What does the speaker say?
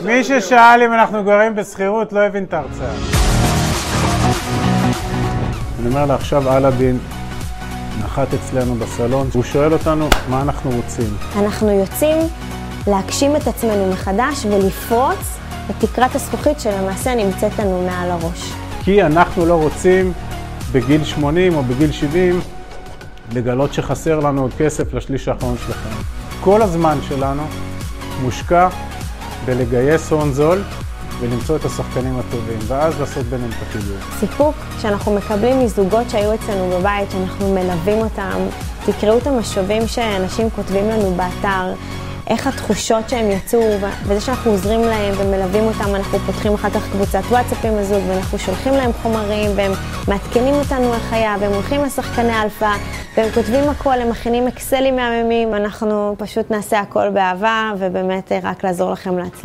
מי ששאל אם אנחנו גרים בשכירות לא הבין את ההרצאה. אני אומר לה, עכשיו אלאדין נחת אצלנו בסלון, הוא שואל אותנו מה אנחנו רוצים. אנחנו יוצאים להגשים את עצמנו מחדש ולפרוץ את תקרת הזכוכית שלמעשה נמצאת לנו מעל הראש. כי אנחנו לא רוצים בגיל 80 או בגיל 70 לגלות שחסר לנו עוד כסף לשליש האחרון של החיים. כל הזמן שלנו מושקע בלגייס הון זול ולמצוא את השחקנים הטובים, ואז לעשות ביניהם את החיבור. סיפוק שאנחנו מקבלים מזוגות שהיו אצלנו בבית, שאנחנו מלווים אותם. תקראו את המשובים שאנשים כותבים לנו באתר, איך התחושות שהם יצאו, וזה שאנחנו עוזרים להם ומלווים אותם, אנחנו פותחים אחר כך קבוצת וואטסאפ עם הזוג, ואנחנו שולחים להם חומרים, והם מעדכנים אותנו איך היה, והם הולכים לשחקני אלפא, והם כותבים הכל, הם מכינים אקסלים מהממים, אנחנו פשוט נעשה הכל באהבה, ובאמת רק לעזור לכם להצליח.